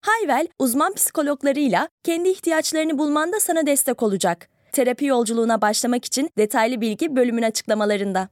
Hayvel, uzman psikologlarıyla kendi ihtiyaçlarını bulmanda sana destek olacak. Terapi yolculuğuna başlamak için detaylı bilgi bölümün açıklamalarında.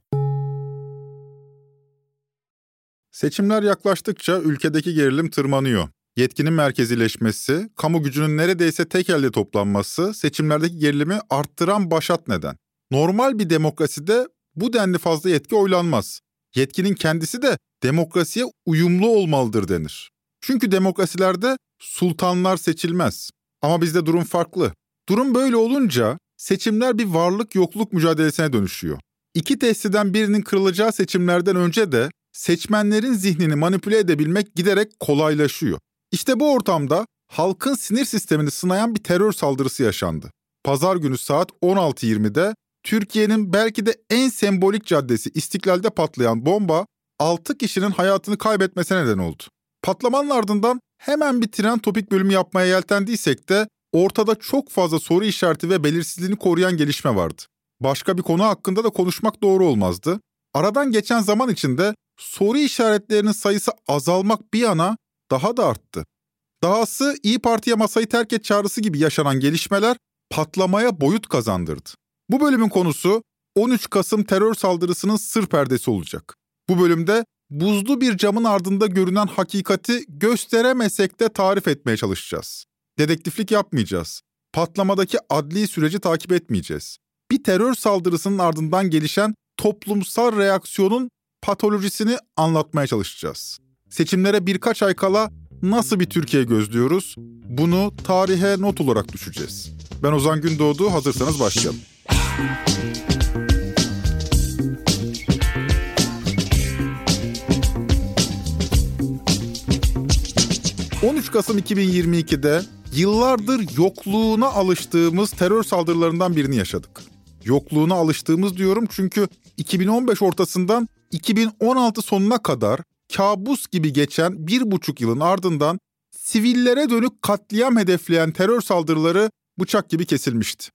Seçimler yaklaştıkça ülkedeki gerilim tırmanıyor. Yetkinin merkezileşmesi, kamu gücünün neredeyse tek elde toplanması seçimlerdeki gerilimi arttıran başat neden. Normal bir demokraside bu denli fazla yetki oylanmaz. Yetkinin kendisi de demokrasiye uyumlu olmalıdır denir. Çünkü demokrasilerde sultanlar seçilmez. Ama bizde durum farklı. Durum böyle olunca seçimler bir varlık yokluk mücadelesine dönüşüyor. İki testiden birinin kırılacağı seçimlerden önce de seçmenlerin zihnini manipüle edebilmek giderek kolaylaşıyor. İşte bu ortamda halkın sinir sistemini sınayan bir terör saldırısı yaşandı. Pazar günü saat 16.20'de Türkiye'nin belki de en sembolik caddesi İstiklal'de patlayan bomba 6 kişinin hayatını kaybetmesine neden oldu. Patlamanın ardından hemen bir tren topik bölümü yapmaya yeltendiysek de ortada çok fazla soru işareti ve belirsizliğini koruyan gelişme vardı. Başka bir konu hakkında da konuşmak doğru olmazdı. Aradan geçen zaman içinde soru işaretlerinin sayısı azalmak bir yana daha da arttı. Dahası İyi Parti'ye masayı terk et çağrısı gibi yaşanan gelişmeler patlamaya boyut kazandırdı. Bu bölümün konusu 13 Kasım terör saldırısının sır perdesi olacak. Bu bölümde buzlu bir camın ardında görünen hakikati gösteremesek de tarif etmeye çalışacağız. Dedektiflik yapmayacağız. Patlamadaki adli süreci takip etmeyeceğiz. Bir terör saldırısının ardından gelişen toplumsal reaksiyonun patolojisini anlatmaya çalışacağız. Seçimlere birkaç ay kala nasıl bir Türkiye gözlüyoruz? Bunu tarihe not olarak düşeceğiz. Ben Ozan Gündoğdu, hazırsanız başlayalım. 13 Kasım 2022'de yıllardır yokluğuna alıştığımız terör saldırılarından birini yaşadık. Yokluğuna alıştığımız diyorum çünkü 2015 ortasından 2016 sonuna kadar kabus gibi geçen bir buçuk yılın ardından sivillere dönük katliam hedefleyen terör saldırıları bıçak gibi kesilmişti.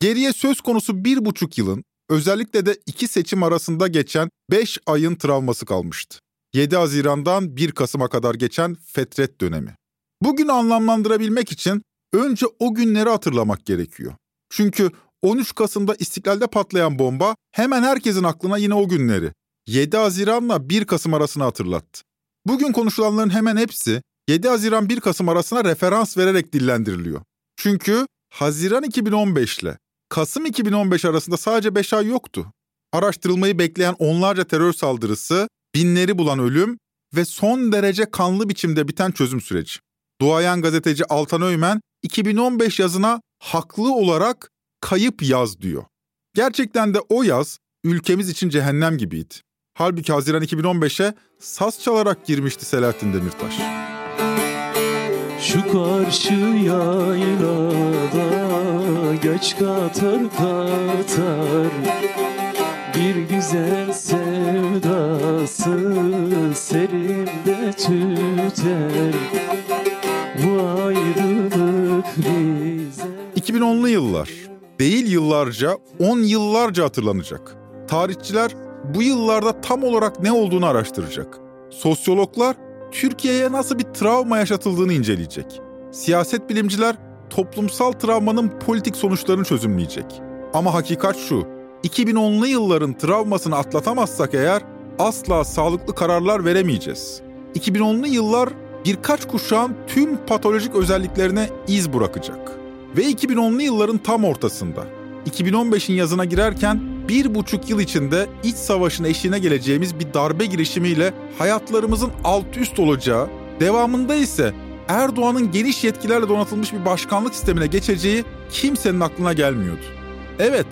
Geriye söz konusu bir buçuk yılın özellikle de iki seçim arasında geçen beş ayın travması kalmıştı. 7 Haziran'dan 1 Kasım'a kadar geçen fetret dönemi. Bugün anlamlandırabilmek için önce o günleri hatırlamak gerekiyor. Çünkü 13 Kasım'da İstiklal'de patlayan bomba hemen herkesin aklına yine o günleri 7 Haziran'la 1 Kasım arasını hatırlattı. Bugün konuşulanların hemen hepsi 7 Haziran 1 Kasım arasına referans vererek dillendiriliyor. Çünkü Haziran 2015 ile Kasım 2015 arasında sadece 5 ay yoktu. Araştırılmayı bekleyen onlarca terör saldırısı, binleri bulan ölüm ve son derece kanlı biçimde biten çözüm süreci. Duayen gazeteci Altan Öymen 2015 yazına haklı olarak kayıp yaz diyor. Gerçekten de o yaz ülkemiz için cehennem gibiydi. Halbuki Haziran 2015'e saz çalarak girmişti Selahattin Demirtaş. Şu karşı yaylada göç katar katar Bir güzel sevdası serimde tüter Bu ayrılık bize 2010'lu yıllar değil yıllarca, 10 yıllarca hatırlanacak. Tarihçiler bu yıllarda tam olarak ne olduğunu araştıracak. Sosyologlar Türkiye'ye nasıl bir travma yaşatıldığını inceleyecek. Siyaset bilimciler toplumsal travmanın politik sonuçlarını çözümleyecek. Ama hakikat şu, 2010'lu yılların travmasını atlatamazsak eğer asla sağlıklı kararlar veremeyeceğiz. 2010'lu yıllar birkaç kuşağın tüm patolojik özelliklerine iz bırakacak. Ve 2010'lu yılların tam ortasında, 2015'in yazına girerken bir buçuk yıl içinde iç savaşın eşiğine geleceğimiz bir darbe girişimiyle hayatlarımızın alt üst olacağı, devamında ise Erdoğan'ın geniş yetkilerle donatılmış bir başkanlık sistemine geçeceği kimsenin aklına gelmiyordu. Evet,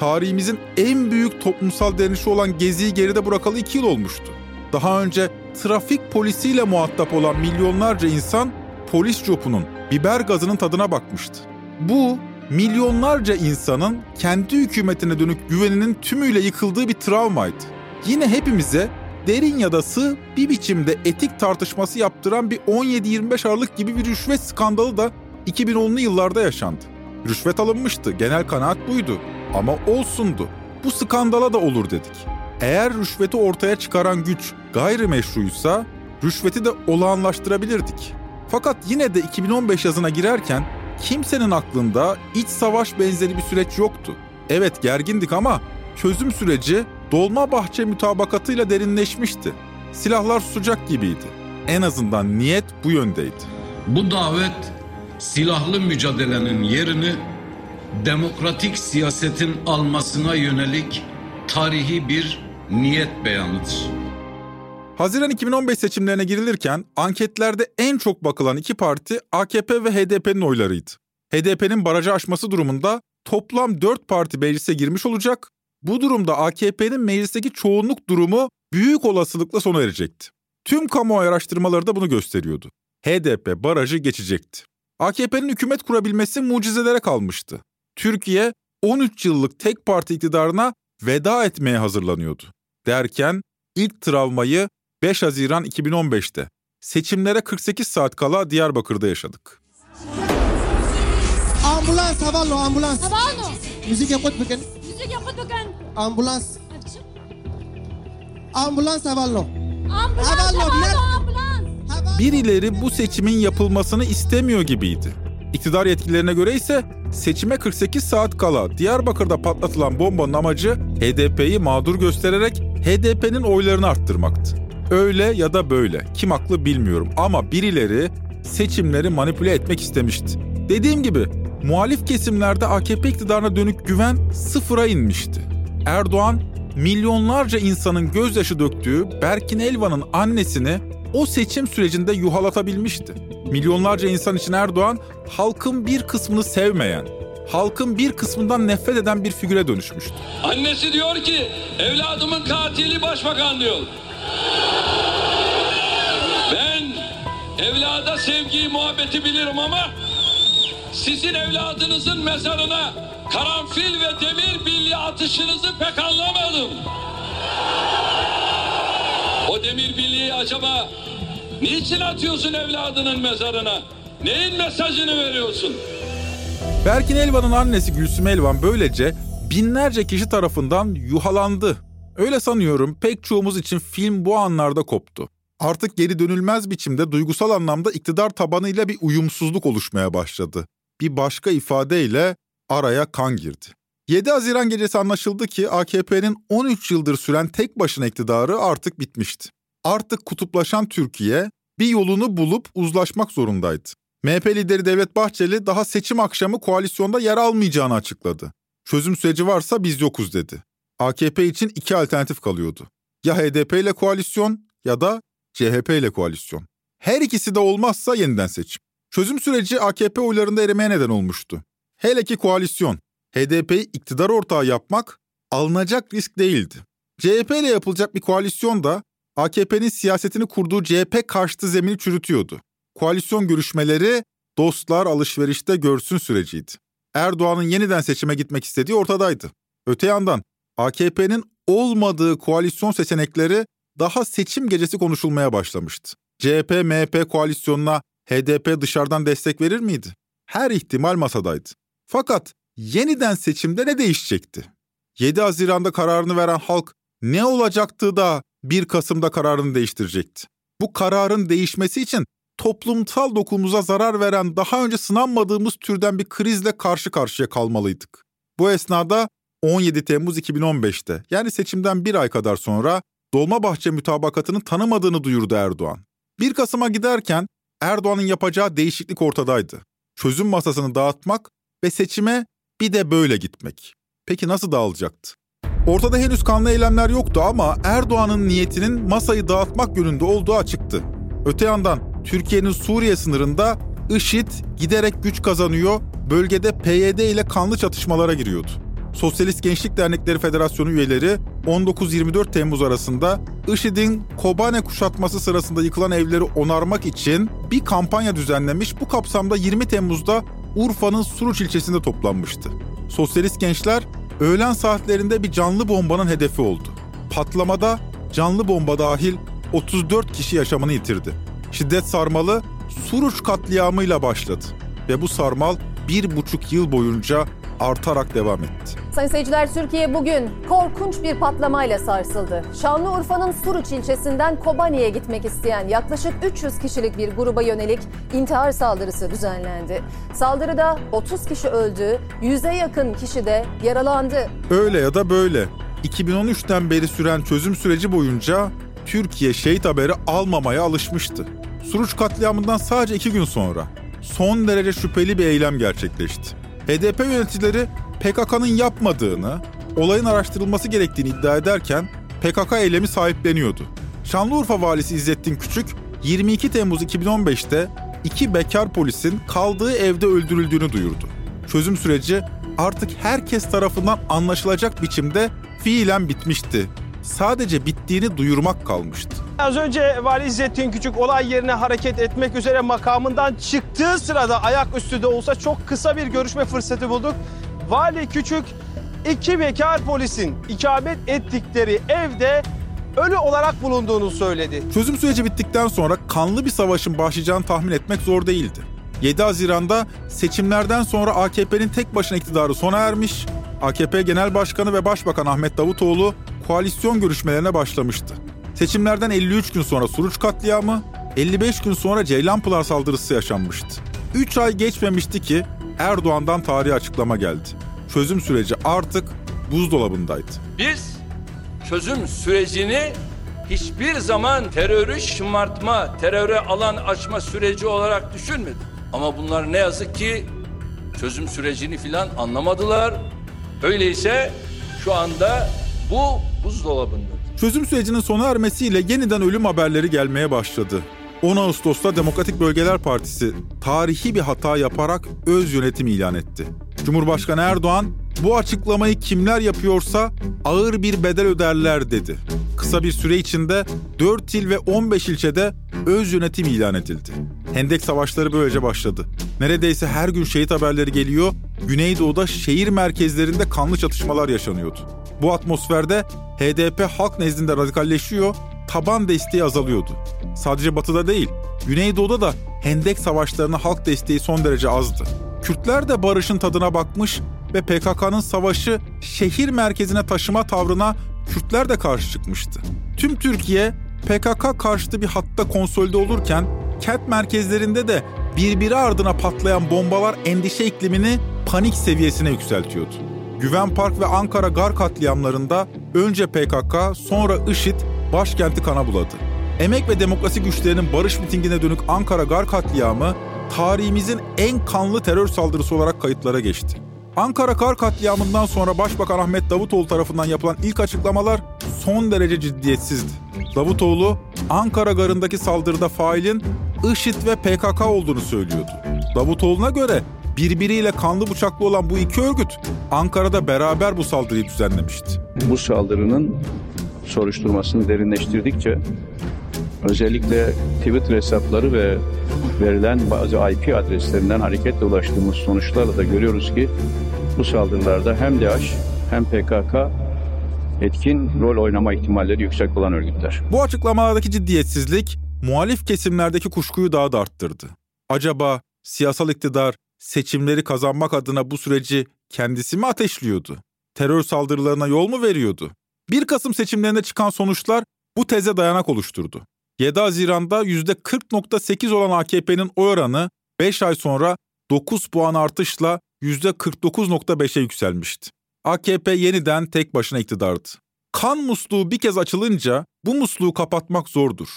tarihimizin en büyük toplumsal direnişi olan Gezi'yi geride bırakalı iki yıl olmuştu. Daha önce trafik polisiyle muhatap olan milyonlarca insan polis copunun, biber gazının tadına bakmıştı. Bu milyonlarca insanın kendi hükümetine dönük güveninin tümüyle yıkıldığı bir travmaydı. Yine hepimize derin ya da sığ bir biçimde etik tartışması yaptıran bir 17-25 Aralık gibi bir rüşvet skandalı da 2010'lu yıllarda yaşandı. Rüşvet alınmıştı, genel kanaat buydu. Ama olsundu. Bu skandala da olur dedik. Eğer rüşveti ortaya çıkaran güç gayrimeşruysa rüşveti de olağanlaştırabilirdik. Fakat yine de 2015 yazına girerken kimsenin aklında iç savaş benzeri bir süreç yoktu. Evet gergindik ama çözüm süreci Dolmabahçe mütabakatıyla derinleşmişti. Silahlar susacak gibiydi. En azından niyet bu yöndeydi. Bu davet silahlı mücadelenin yerini demokratik siyasetin almasına yönelik tarihi bir niyet beyanıdır. Haziran 2015 seçimlerine girilirken anketlerde en çok bakılan iki parti AKP ve HDP'nin oylarıydı. HDP'nin barajı aşması durumunda toplam 4 parti meclise girmiş olacak. Bu durumda AKP'nin meclisteki çoğunluk durumu büyük olasılıkla sona erecekti. Tüm kamuoyu araştırmaları da bunu gösteriyordu. HDP barajı geçecekti. AKP'nin hükümet kurabilmesi mucizelere kalmıştı. Türkiye 13 yıllık tek parti iktidarına veda etmeye hazırlanıyordu. Derken ilk travmayı 5 Haziran 2015'te seçimlere 48 saat kala Diyarbakır'da yaşadık. Ambulans Havallo ambulans. Havallo. Müzik yapıp bakın. Müzik yapıp bakın. Ambulans. Ambulans Havallo. Ambulans. Havallo. Birileri bu seçimin yapılmasını istemiyor gibiydi. İktidar yetkililerine göre ise seçime 48 saat kala Diyarbakır'da patlatılan bombanın amacı HDP'yi mağdur göstererek HDP'nin oylarını arttırmaktı. Öyle ya da böyle kim haklı bilmiyorum ama birileri seçimleri manipüle etmek istemişti. Dediğim gibi muhalif kesimlerde AKP iktidarına dönük güven sıfıra inmişti. Erdoğan milyonlarca insanın gözyaşı döktüğü Berkin Elvan'ın annesini o seçim sürecinde yuhalatabilmişti. Milyonlarca insan için Erdoğan halkın bir kısmını sevmeyen, halkın bir kısmından nefret eden bir figüre dönüşmüştü. Annesi diyor ki evladımın katili başbakan diyor. Ben evlada sevgiyi muhabbeti bilirim ama sizin evladınızın mezarına karanfil ve demir bilye atışınızı pek anlamadım. O demir bilyeyi acaba niçin atıyorsun evladının mezarına? Neyin mesajını veriyorsun? Berkin Elvan'ın annesi Gülsüm Elvan böylece binlerce kişi tarafından yuhalandı. Öyle sanıyorum pek çoğumuz için film bu anlarda koptu. Artık geri dönülmez biçimde duygusal anlamda iktidar tabanıyla bir uyumsuzluk oluşmaya başladı. Bir başka ifadeyle araya kan girdi. 7 Haziran gecesi anlaşıldı ki AKP'nin 13 yıldır süren tek başına iktidarı artık bitmişti. Artık kutuplaşan Türkiye bir yolunu bulup uzlaşmak zorundaydı. MHP lideri Devlet Bahçeli daha seçim akşamı koalisyonda yer almayacağını açıkladı. Çözüm süreci varsa biz yokuz dedi. AKP için iki alternatif kalıyordu. Ya HDP ile koalisyon ya da CHP ile koalisyon. Her ikisi de olmazsa yeniden seçim. Çözüm süreci AKP oylarında erimeye neden olmuştu. Hele ki koalisyon, HDP'yi iktidar ortağı yapmak alınacak risk değildi. CHP ile yapılacak bir koalisyon da AKP'nin siyasetini kurduğu CHP karşıtı zemini çürütüyordu. Koalisyon görüşmeleri dostlar alışverişte görsün süreciydi. Erdoğan'ın yeniden seçime gitmek istediği ortadaydı. Öte yandan AKP'nin olmadığı koalisyon seçenekleri daha seçim gecesi konuşulmaya başlamıştı. CHP-MHP koalisyonuna HDP dışarıdan destek verir miydi? Her ihtimal masadaydı. Fakat yeniden seçimde ne değişecekti? 7 Haziran'da kararını veren halk ne olacaktı da 1 Kasım'da kararını değiştirecekti? Bu kararın değişmesi için toplumsal dokumuza zarar veren daha önce sınanmadığımız türden bir krizle karşı karşıya kalmalıydık. Bu esnada 17 Temmuz 2015'te yani seçimden bir ay kadar sonra Dolmabahçe mütabakatını tanımadığını duyurdu Erdoğan. 1 Kasım'a giderken Erdoğan'ın yapacağı değişiklik ortadaydı. Çözüm masasını dağıtmak ve seçime bir de böyle gitmek. Peki nasıl dağılacaktı? Ortada henüz kanlı eylemler yoktu ama Erdoğan'ın niyetinin masayı dağıtmak yönünde olduğu açıktı. Öte yandan Türkiye'nin Suriye sınırında IŞİD giderek güç kazanıyor, bölgede PYD ile kanlı çatışmalara giriyordu. Sosyalist Gençlik Dernekleri Federasyonu üyeleri 19-24 Temmuz arasında IŞİD'in Kobane kuşatması sırasında yıkılan evleri onarmak için bir kampanya düzenlemiş. Bu kapsamda 20 Temmuz'da Urfa'nın Suruç ilçesinde toplanmıştı. Sosyalist gençler öğlen saatlerinde bir canlı bombanın hedefi oldu. Patlamada canlı bomba dahil 34 kişi yaşamını yitirdi. Şiddet sarmalı Suruç katliamıyla başladı ve bu sarmal bir buçuk yıl boyunca artarak devam etti. Sayın seyirciler Türkiye bugün korkunç bir patlamayla sarsıldı. Şanlıurfa'nın Suruç ilçesinden Kobani'ye gitmek isteyen yaklaşık 300 kişilik bir gruba yönelik intihar saldırısı düzenlendi. Saldırıda 30 kişi öldü, 100'e yakın kişi de yaralandı. Öyle ya da böyle 2013'ten beri süren çözüm süreci boyunca Türkiye şehit haberi almamaya alışmıştı. Suruç katliamından sadece iki gün sonra son derece şüpheli bir eylem gerçekleşti. HDP yöneticileri PKK'nın yapmadığını, olayın araştırılması gerektiğini iddia ederken PKK eylemi sahipleniyordu. Şanlıurfa valisi İzzettin Küçük 22 Temmuz 2015'te iki bekar polisin kaldığı evde öldürüldüğünü duyurdu. Çözüm süreci artık herkes tarafından anlaşılacak biçimde fiilen bitmişti. Sadece bittiğini duyurmak kalmıştı. Az önce Vali İzzettin Küçük olay yerine hareket etmek üzere makamından çıktığı sırada ayaküstü de olsa çok kısa bir görüşme fırsatı bulduk. Vali Küçük iki bekar polisin ikamet ettikleri evde ölü olarak bulunduğunu söyledi. Çözüm süreci bittikten sonra kanlı bir savaşın başlayacağını tahmin etmek zor değildi. 7 Haziran'da seçimlerden sonra AKP'nin tek başına iktidarı sona ermiş, AKP Genel Başkanı ve Başbakan Ahmet Davutoğlu koalisyon görüşmelerine başlamıştı. Seçimlerden 53 gün sonra Suruç katliamı, 55 gün sonra Ceylanpınar saldırısı yaşanmıştı. 3 ay geçmemişti ki Erdoğan'dan tarihi açıklama geldi. Çözüm süreci artık buzdolabındaydı. Biz çözüm sürecini hiçbir zaman terörü şımartma, teröre alan açma süreci olarak düşünmedik. Ama bunlar ne yazık ki çözüm sürecini filan anlamadılar. Öyleyse şu anda bu buzdolabında. Çözüm sürecinin sona ermesiyle yeniden ölüm haberleri gelmeye başladı. 10 Ağustos'ta Demokratik Bölgeler Partisi tarihi bir hata yaparak öz yönetim ilan etti. Cumhurbaşkanı Erdoğan bu açıklamayı kimler yapıyorsa ağır bir bedel öderler dedi. Kısa bir süre içinde 4 il ve 15 ilçede öz yönetim ilan edildi. Hendek savaşları böylece başladı. Neredeyse her gün şehit haberleri geliyor, Güneydoğu'da şehir merkezlerinde kanlı çatışmalar yaşanıyordu. Bu atmosferde HDP halk nezdinde radikalleşiyor, taban desteği azalıyordu. Sadece batıda değil, Güneydoğu'da da Hendek savaşlarına halk desteği son derece azdı. Kürtler de barışın tadına bakmış ve PKK'nın savaşı şehir merkezine taşıma tavrına Kürtler de karşı çıkmıştı. Tüm Türkiye PKK karşıtı bir hatta konsolide olurken kent merkezlerinde de birbiri ardına patlayan bombalar endişe iklimini panik seviyesine yükseltiyordu. Güven Park ve Ankara Gar katliamlarında önce PKK sonra IŞİD başkenti kana buladı. Emek ve demokrasi güçlerinin barış mitingine dönük Ankara Gar katliamı tarihimizin en kanlı terör saldırısı olarak kayıtlara geçti. Ankara Kar katliamından sonra Başbakan Ahmet Davutoğlu tarafından yapılan ilk açıklamalar son derece ciddiyetsizdi. Davutoğlu, Ankara Garı'ndaki saldırıda failin IŞİD ve PKK olduğunu söylüyordu. Davutoğlu'na göre birbiriyle kanlı bıçaklı olan bu iki örgüt Ankara'da beraber bu saldırıyı düzenlemişti. Bu saldırının soruşturmasını derinleştirdikçe özellikle Twitter hesapları ve verilen bazı IP adreslerinden hareketle ulaştığımız sonuçlarla da görüyoruz ki bu saldırılarda hem DAEŞ hem PKK etkin rol oynama ihtimalleri yüksek olan örgütler. Bu açıklamalardaki ciddiyetsizlik muhalif kesimlerdeki kuşkuyu daha da arttırdı. Acaba siyasal iktidar seçimleri kazanmak adına bu süreci kendisi mi ateşliyordu? Terör saldırılarına yol mu veriyordu? 1 Kasım seçimlerinde çıkan sonuçlar bu teze dayanak oluşturdu. 7 Haziran'da %40.8 olan AKP'nin oy oranı 5 ay sonra 9 puan artışla %49.5'e yükselmişti. AKP yeniden tek başına iktidardı. Kan musluğu bir kez açılınca bu musluğu kapatmak zordur.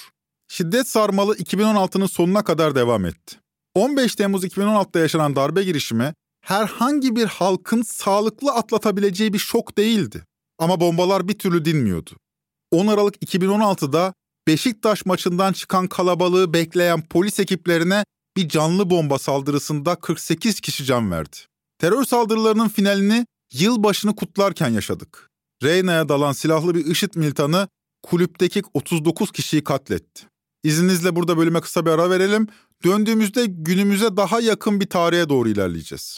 Şiddet sarmalı 2016'nın sonuna kadar devam etti. 15 Temmuz 2016'da yaşanan darbe girişimi herhangi bir halkın sağlıklı atlatabileceği bir şok değildi. Ama bombalar bir türlü dinmiyordu. 10 Aralık 2016'da Beşiktaş maçından çıkan kalabalığı bekleyen polis ekiplerine bir canlı bomba saldırısında 48 kişi can verdi. Terör saldırılarının finalini yılbaşını kutlarken yaşadık. Reyna'ya dalan silahlı bir IŞİD militanı kulüpteki 39 kişiyi katletti. İzninizle burada bölüme kısa bir ara verelim. Döndüğümüzde günümüze daha yakın bir tarihe doğru ilerleyeceğiz.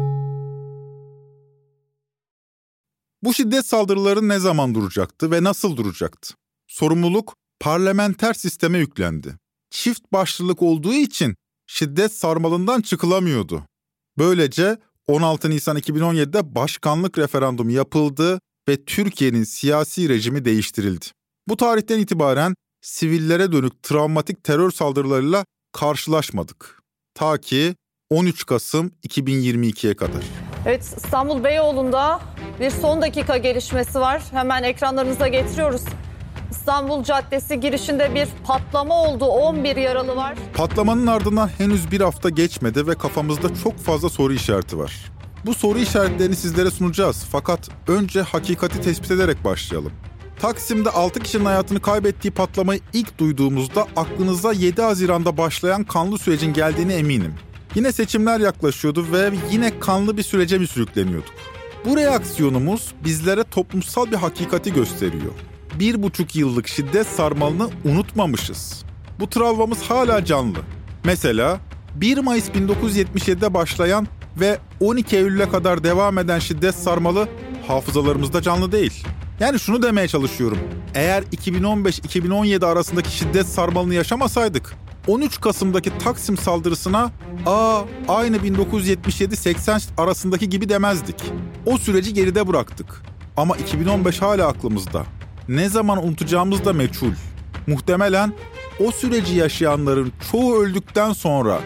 Bu şiddet saldırıları ne zaman duracaktı ve nasıl duracaktı? Sorumluluk parlamenter sisteme yüklendi. Çift başlılık olduğu için şiddet sarmalından çıkılamıyordu. Böylece 16 Nisan 2017'de başkanlık referandumu yapıldı ve Türkiye'nin siyasi rejimi değiştirildi. Bu tarihten itibaren sivillere dönük travmatik terör saldırılarıyla karşılaşmadık. Ta ki 13 Kasım 2022'ye kadar. Evet İstanbul Beyoğlu'nda bir son dakika gelişmesi var. Hemen ekranlarınıza getiriyoruz. İstanbul Caddesi girişinde bir patlama oldu. 11 yaralı var. Patlamanın ardından henüz bir hafta geçmedi ve kafamızda çok fazla soru işareti var. Bu soru işaretlerini sizlere sunacağız fakat önce hakikati tespit ederek başlayalım. Taksim'de 6 kişinin hayatını kaybettiği patlamayı ilk duyduğumuzda aklınıza 7 Haziran'da başlayan kanlı sürecin geldiğini eminim. Yine seçimler yaklaşıyordu ve yine kanlı bir sürece mi sürükleniyorduk? Bu reaksiyonumuz bizlere toplumsal bir hakikati gösteriyor. Bir buçuk yıllık şiddet sarmalını unutmamışız. Bu travmamız hala canlı. Mesela 1 Mayıs 1977'de başlayan ve 12 Eylül'e kadar devam eden şiddet sarmalı hafızalarımızda canlı değil. Yani şunu demeye çalışıyorum. Eğer 2015-2017 arasındaki şiddet sarmalını yaşamasaydık 13 Kasım'daki Taksim saldırısına aa aynı 1977-80 arasındaki gibi demezdik. O süreci geride bıraktık. Ama 2015 hala aklımızda. Ne zaman unutacağımız da meçhul. Muhtemelen o süreci yaşayanların çoğu öldükten sonra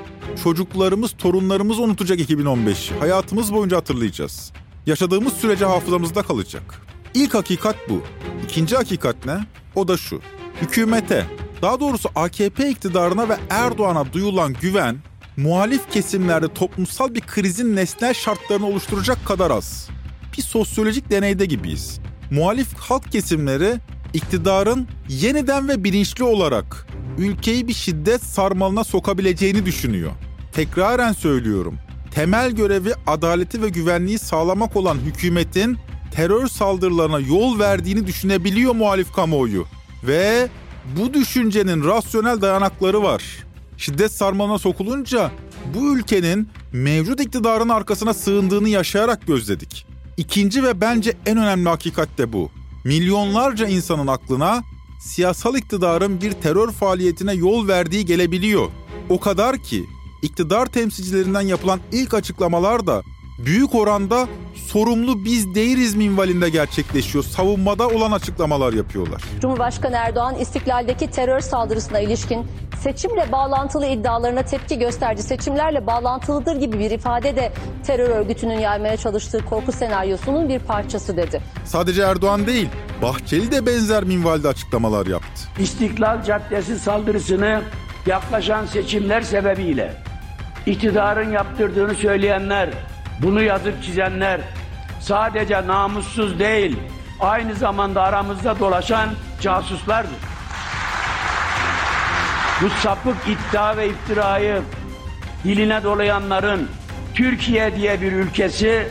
çocuklarımız, torunlarımız unutacak 2015'i. Hayatımız boyunca hatırlayacağız. Yaşadığımız sürece hafızamızda kalacak. İlk hakikat bu. İkinci hakikat ne? O da şu. Hükümete, daha doğrusu AKP iktidarına ve Erdoğan'a duyulan güven, muhalif kesimlerde toplumsal bir krizin nesnel şartlarını oluşturacak kadar az. Bir sosyolojik deneyde gibiyiz. Muhalif halk kesimleri iktidarın yeniden ve bilinçli olarak ülkeyi bir şiddet sarmalına sokabileceğini düşünüyor. Tekraren söylüyorum. Temel görevi adaleti ve güvenliği sağlamak olan hükümetin terör saldırılarına yol verdiğini düşünebiliyor muhalif kamuoyu. Ve bu düşüncenin rasyonel dayanakları var. Şiddet sarmalına sokulunca bu ülkenin mevcut iktidarın arkasına sığındığını yaşayarak gözledik. İkinci ve bence en önemli hakikat de bu. Milyonlarca insanın aklına siyasal iktidarın bir terör faaliyetine yol verdiği gelebiliyor. O kadar ki iktidar temsilcilerinden yapılan ilk açıklamalar da büyük oranda sorumlu biz değiliz minvalinde gerçekleşiyor. Savunmada olan açıklamalar yapıyorlar. Cumhurbaşkanı Erdoğan istiklaldeki terör saldırısına ilişkin seçimle bağlantılı iddialarına tepki gösterdi. Seçimlerle bağlantılıdır gibi bir ifade de terör örgütünün yaymaya çalıştığı korku senaryosunun bir parçası dedi. Sadece Erdoğan değil, Bahçeli de benzer minvalde açıklamalar yaptı. İstiklal Caddesi saldırısını yaklaşan seçimler sebebiyle iktidarın yaptırdığını söyleyenler, bunu yazıp çizenler sadece namussuz değil, aynı zamanda aramızda dolaşan casuslardır. Bu sapık iddia ve iftirayı diline dolayanların Türkiye diye bir ülkesi,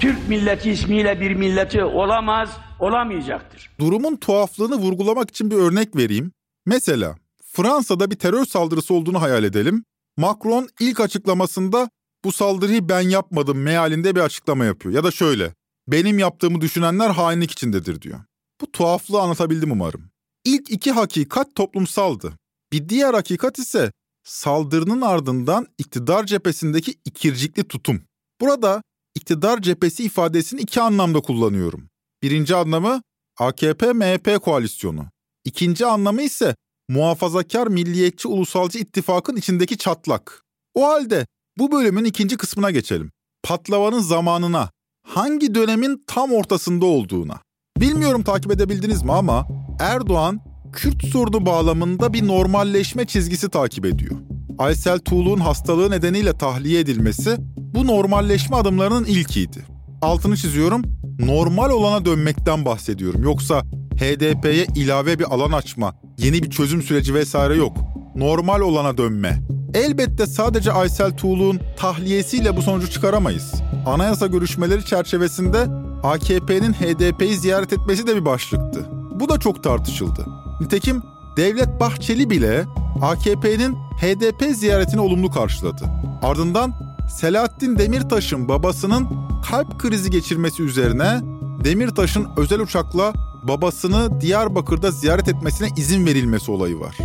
Türk milleti ismiyle bir milleti olamaz, olamayacaktır. Durumun tuhaflığını vurgulamak için bir örnek vereyim. Mesela Fransa'da bir terör saldırısı olduğunu hayal edelim. Macron ilk açıklamasında bu saldırıyı ben yapmadım mealinde bir açıklama yapıyor. Ya da şöyle, benim yaptığımı düşünenler hainlik içindedir diyor. Bu tuhaflığı anlatabildim umarım. İlk iki hakikat toplumsaldı. Bir diğer hakikat ise saldırının ardından iktidar cephesindeki ikircikli tutum. Burada iktidar cephesi ifadesini iki anlamda kullanıyorum. Birinci anlamı AKP-MHP koalisyonu. İkinci anlamı ise muhafazakar milliyetçi ulusalcı ittifakın içindeki çatlak. O halde bu bölümün ikinci kısmına geçelim. Patlamanın zamanına, hangi dönemin tam ortasında olduğuna. Bilmiyorum takip edebildiniz mi ama Erdoğan Kürt sorunu bağlamında bir normalleşme çizgisi takip ediyor. Aysel Tuğlu'nun hastalığı nedeniyle tahliye edilmesi bu normalleşme adımlarının ilkiydi. Altını çiziyorum, normal olana dönmekten bahsediyorum. Yoksa HDP'ye ilave bir alan açma, yeni bir çözüm süreci vesaire yok. Normal olana dönme. Elbette sadece Aysel Tuğlu'nun tahliyesiyle bu sonucu çıkaramayız. Anayasa görüşmeleri çerçevesinde AKP'nin HDP'yi ziyaret etmesi de bir başlıktı. Bu da çok tartışıldı. Nitekim Devlet Bahçeli bile AKP'nin HDP ziyaretini olumlu karşıladı. Ardından Selahattin Demirtaş'ın babasının kalp krizi geçirmesi üzerine Demirtaş'ın özel uçakla babasını Diyarbakır'da ziyaret etmesine izin verilmesi olayı var.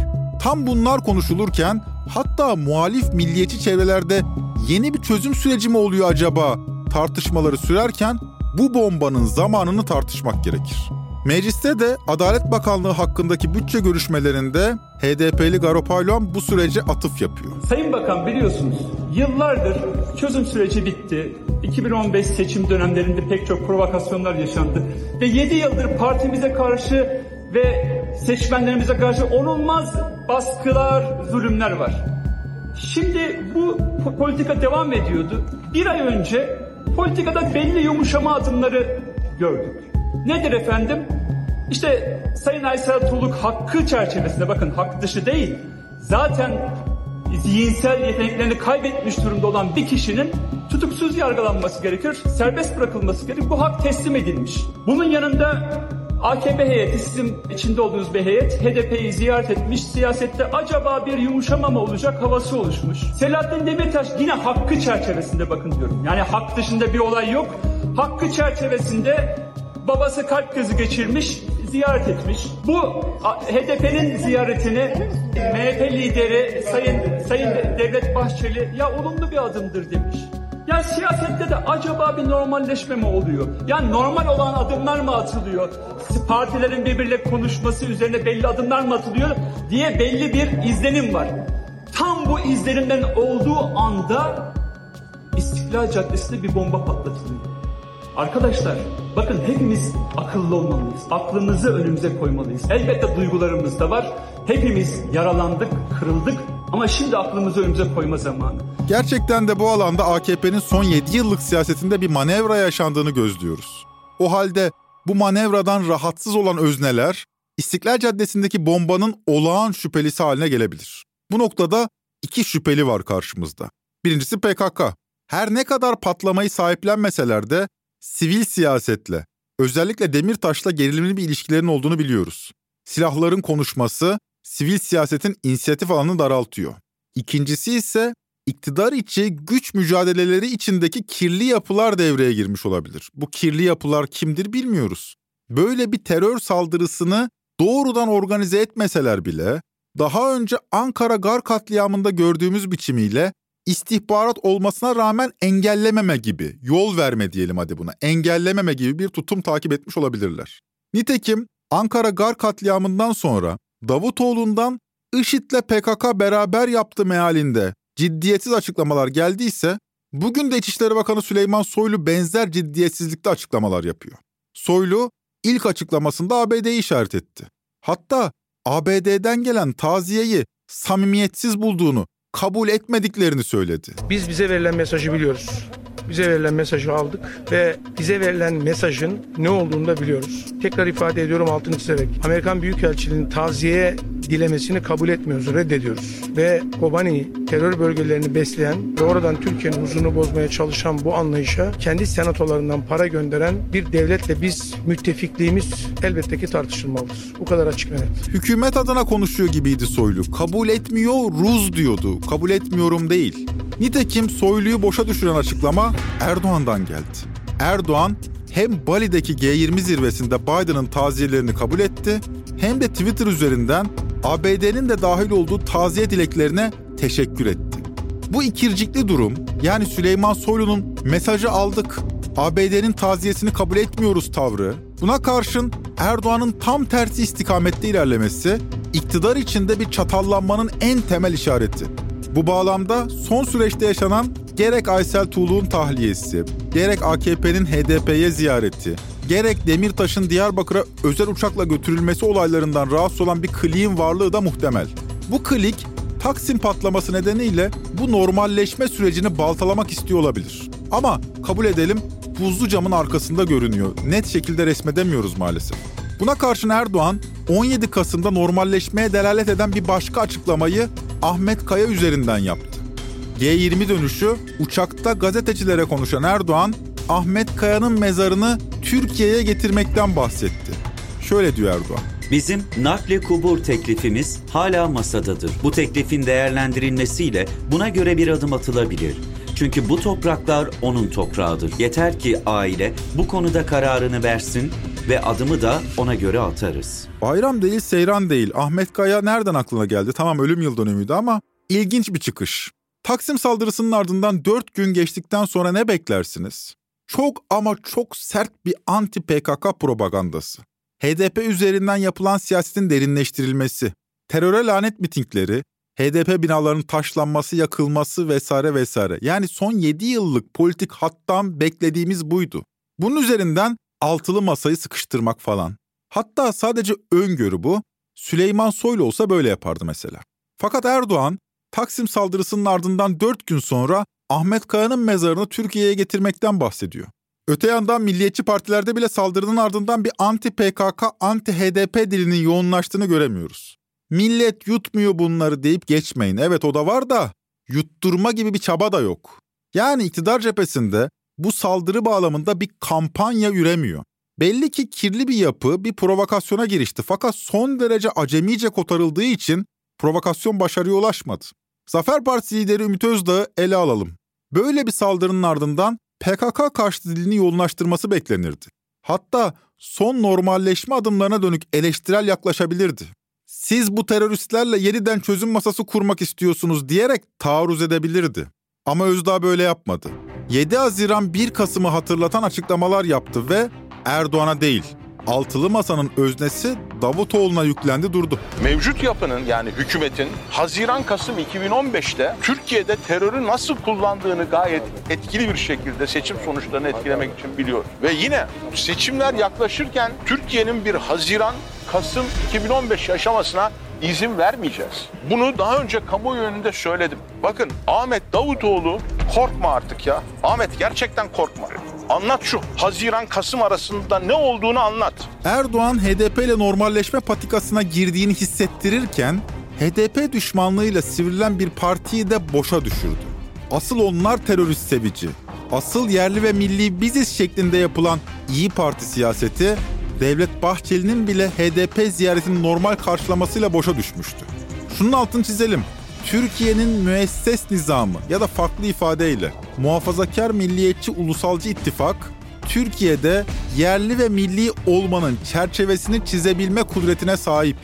Tam bunlar konuşulurken hatta muhalif milliyetçi çevrelerde yeni bir çözüm süreci mi oluyor acaba tartışmaları sürerken bu bombanın zamanını tartışmak gerekir. Mecliste de Adalet Bakanlığı hakkındaki bütçe görüşmelerinde HDP'li Garopaylan bu sürece atıf yapıyor. Sayın Bakan biliyorsunuz yıllardır çözüm süreci bitti. 2015 seçim dönemlerinde pek çok provokasyonlar yaşandı. Ve 7 yıldır partimize karşı ve seçmenlerimize karşı onulmaz baskılar, zulümler var. Şimdi bu politika devam ediyordu. Bir ay önce politikada belli yumuşama adımları gördük. Nedir efendim? İşte Sayın Aysel Tuğluk hakkı çerçevesinde bakın hak dışı değil. Zaten zihinsel yeteneklerini kaybetmiş durumda olan bir kişinin tutuksuz yargılanması gerekir, serbest bırakılması gerekir. Bu hak teslim edilmiş. Bunun yanında AKP heyeti sizin içinde olduğunuz bir heyet HDP'yi ziyaret etmiş. Siyasette acaba bir yumuşama mı olacak havası oluşmuş. Selahattin Demirtaş yine hakkı çerçevesinde bakın diyorum. Yani hak dışında bir olay yok. Hakkı çerçevesinde babası kalp krizi geçirmiş, ziyaret etmiş. Bu HDP'nin ziyaretini MHP lideri Sayın Sayın Devlet Bahçeli ya olumlu bir adımdır demiş. Ya siyasette de acaba bir normalleşme mi oluyor? Yani normal olan adımlar mı atılıyor? Partilerin birbiriyle konuşması üzerine belli adımlar mı atılıyor diye belli bir izlenim var. Tam bu izlenimden olduğu anda İstiklal Caddesi'nde bir bomba patlatılıyor. Arkadaşlar bakın hepimiz akıllı olmalıyız. Aklımızı önümüze koymalıyız. Elbette duygularımız da var. Hepimiz yaralandık, kırıldık ama şimdi aklımızı önümüze koyma zamanı. Gerçekten de bu alanda AKP'nin son 7 yıllık siyasetinde bir manevra yaşandığını gözlüyoruz. O halde bu manevradan rahatsız olan özneler İstiklal Caddesi'ndeki bombanın olağan şüphelisi haline gelebilir. Bu noktada iki şüpheli var karşımızda. Birincisi PKK. Her ne kadar patlamayı sahiplenmeseler de sivil siyasetle, özellikle Demirtaş'la gerilimli bir ilişkilerin olduğunu biliyoruz. Silahların konuşması sivil siyasetin inisiyatif alanını daraltıyor. İkincisi ise iktidar içi güç mücadeleleri içindeki kirli yapılar devreye girmiş olabilir. Bu kirli yapılar kimdir bilmiyoruz. Böyle bir terör saldırısını doğrudan organize etmeseler bile daha önce Ankara Gar katliamında gördüğümüz biçimiyle istihbarat olmasına rağmen engellememe gibi, yol verme diyelim hadi buna, engellememe gibi bir tutum takip etmiş olabilirler. Nitekim Ankara Gar katliamından sonra Davutoğlu'ndan IŞİD'le PKK beraber yaptı mealinde ciddiyetsiz açıklamalar geldiyse, bugün de İçişleri Bakanı Süleyman Soylu benzer ciddiyetsizlikte açıklamalar yapıyor. Soylu ilk açıklamasında ABD'yi işaret etti. Hatta ABD'den gelen taziyeyi samimiyetsiz bulduğunu, kabul etmediklerini söyledi. Biz bize verilen mesajı biliyoruz. Bize verilen mesajı aldık ve bize verilen mesajın ne olduğunu da biliyoruz. Tekrar ifade ediyorum altını çizerek. Amerikan Büyükelçiliğinin taziye dilemesini kabul etmiyoruz, reddediyoruz. Ve Kobani terör bölgelerini besleyen ve oradan Türkiye'nin huzurunu bozmaya çalışan bu anlayışa kendi senatolarından para gönderen bir devletle biz müttefikliğimiz elbette ki tartışılmalıdır. Bu kadar açık ve net. Hükümet adına konuşuyor gibiydi Soylu. Kabul etmiyor, Ruz diyordu. Kabul etmiyorum değil. Nitekim Soylu'yu boşa düşüren açıklama Erdoğan'dan geldi. Erdoğan hem Bali'deki G20 zirvesinde Biden'ın taziyelerini kabul etti hem de Twitter üzerinden ABD'nin de dahil olduğu taziye dileklerine teşekkür etti. Bu ikircikli durum yani Süleyman Soylu'nun mesajı aldık, ABD'nin taziyesini kabul etmiyoruz tavrı, buna karşın Erdoğan'ın tam tersi istikamette ilerlemesi iktidar içinde bir çatallanmanın en temel işareti. Bu bağlamda son süreçte yaşanan gerek Aysel Tuğlu'nun tahliyesi, gerek AKP'nin HDP'ye ziyareti, gerek Demirtaş'ın Diyarbakır'a özel uçakla götürülmesi olaylarından rahatsız olan bir kliğin varlığı da muhtemel. Bu klik Taksim patlaması nedeniyle bu normalleşme sürecini baltalamak istiyor olabilir. Ama kabul edelim buzlu camın arkasında görünüyor. Net şekilde resmedemiyoruz maalesef. Buna karşın Erdoğan 17 Kasım'da normalleşmeye delalet eden bir başka açıklamayı Ahmet Kaya üzerinden yaptı. G20 dönüşü uçakta gazetecilere konuşan Erdoğan, Ahmet Kaya'nın mezarını Türkiye'ye getirmekten bahsetti. Şöyle diyor Erdoğan. Bizim nakli kubur teklifimiz hala masadadır. Bu teklifin değerlendirilmesiyle buna göre bir adım atılabilir. Çünkü bu topraklar onun toprağıdır. Yeter ki aile bu konuda kararını versin ve adımı da ona göre atarız. Bayram değil, seyran değil. Ahmet Kaya nereden aklına geldi? Tamam ölüm yıl dönümüydü ama ilginç bir çıkış. Taksim saldırısının ardından 4 gün geçtikten sonra ne beklersiniz? Çok ama çok sert bir anti PKK propagandası. HDP üzerinden yapılan siyasetin derinleştirilmesi, teröre lanet mitingleri, HDP binalarının taşlanması, yakılması vesaire vesaire. Yani son 7 yıllık politik hattan beklediğimiz buydu. Bunun üzerinden altılı masayı sıkıştırmak falan. Hatta sadece öngörü bu. Süleyman Soylu olsa böyle yapardı mesela. Fakat Erdoğan Taksim saldırısının ardından 4 gün sonra Ahmet Kaya'nın mezarını Türkiye'ye getirmekten bahsediyor. Öte yandan milliyetçi partilerde bile saldırının ardından bir anti PKK, anti HDP dilinin yoğunlaştığını göremiyoruz. Millet yutmuyor bunları deyip geçmeyin. Evet o da var da yutturma gibi bir çaba da yok. Yani iktidar cephesinde bu saldırı bağlamında bir kampanya üremiyor. Belli ki kirli bir yapı bir provokasyona girişti fakat son derece acemice kotarıldığı için provokasyon başarıya ulaşmadı. Zafer Partisi lideri Ümit Özdağ'ı ele alalım. Böyle bir saldırının ardından PKK karşıtı dilini yoğunlaştırması beklenirdi. Hatta son normalleşme adımlarına dönük eleştirel yaklaşabilirdi. Siz bu teröristlerle yeniden çözüm masası kurmak istiyorsunuz diyerek taarruz edebilirdi. Ama Özdağ böyle yapmadı. 7 Haziran 1 Kasım'ı hatırlatan açıklamalar yaptı ve Erdoğan'a değil, altılı masanın öznesi Davutoğlu'na yüklendi durdu. Mevcut yapının yani hükümetin Haziran-Kasım 2015'te Türkiye'de terörü nasıl kullandığını gayet etkili bir şekilde seçim sonuçlarını etkilemek için biliyor. Ve yine seçimler yaklaşırken Türkiye'nin bir Haziran-Kasım 2015 yaşamasına izin vermeyeceğiz. Bunu daha önce kamuoyu önünde söyledim. Bakın Ahmet Davutoğlu korkma artık ya. Ahmet gerçekten korkma. Anlat şu Haziran-Kasım arasında ne olduğunu anlat. Erdoğan HDP ile normalleşme patikasına girdiğini hissettirirken HDP düşmanlığıyla sivrilen bir partiyi de boşa düşürdü. Asıl onlar terörist sevici. Asıl yerli ve milli biziz şeklinde yapılan İyi Parti siyaseti Devlet Bahçeli'nin bile HDP ziyaretini normal karşılamasıyla boşa düşmüştü. Şunun altını çizelim. Türkiye'nin müesses nizamı ya da farklı ifadeyle muhafazakar milliyetçi ulusalcı ittifak Türkiye'de yerli ve milli olmanın çerçevesini çizebilme kudretine sahip.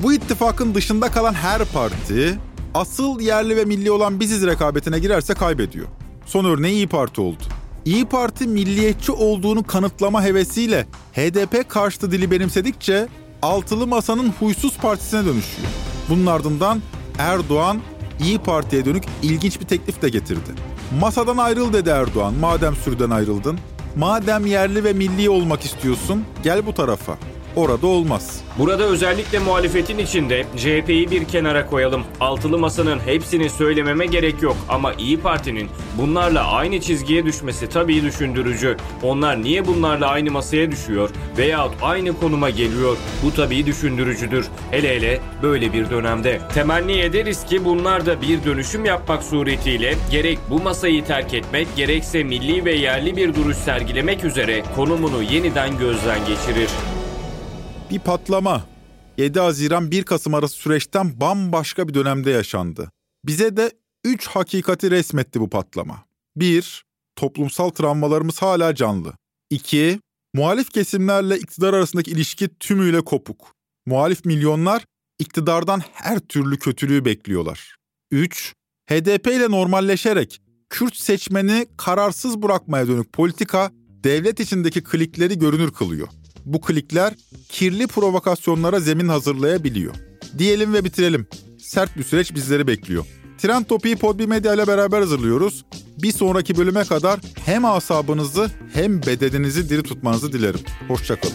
Bu ittifakın dışında kalan her parti asıl yerli ve milli olan biziz rekabetine girerse kaybediyor. Son örneği İyi Parti oldu. İyi Parti milliyetçi olduğunu kanıtlama hevesiyle HDP karşıtı dili benimsedikçe altılı masanın huysuz partisine dönüşüyor. Bunun ardından Erdoğan İyi Parti'ye dönük ilginç bir teklif de getirdi. Masadan ayrıl dedi Erdoğan madem sürüden ayrıldın. Madem yerli ve milli olmak istiyorsun gel bu tarafa. Orada olmaz. Burada özellikle muhalefetin içinde CHP'yi bir kenara koyalım. Altılı masanın hepsini söylememe gerek yok ama İyi Parti'nin bunlarla aynı çizgiye düşmesi tabii düşündürücü. Onlar niye bunlarla aynı masaya düşüyor veyahut aynı konuma geliyor? Bu tabii düşündürücüdür. Hele hele böyle bir dönemde. Temenni ederiz ki bunlar da bir dönüşüm yapmak suretiyle gerek bu masayı terk etmek gerekse milli ve yerli bir duruş sergilemek üzere konumunu yeniden gözden geçirir. Bir patlama. 7 Haziran 1 Kasım arası süreçten bambaşka bir dönemde yaşandı. Bize de 3 hakikati resmetti bu patlama. 1. Toplumsal travmalarımız hala canlı. 2. Muhalif kesimlerle iktidar arasındaki ilişki tümüyle kopuk. Muhalif milyonlar iktidardan her türlü kötülüğü bekliyorlar. 3. HDP ile normalleşerek Kürt seçmeni kararsız bırakmaya dönük politika devlet içindeki klikleri görünür kılıyor. Bu klikler kirli provokasyonlara zemin hazırlayabiliyor. Diyelim ve bitirelim. Sert bir süreç bizleri bekliyor. Trend Topi'yi Podbi Medya ile beraber hazırlıyoruz. Bir sonraki bölüme kadar hem asabınızı hem bedeninizi diri tutmanızı dilerim. Hoşçakalın.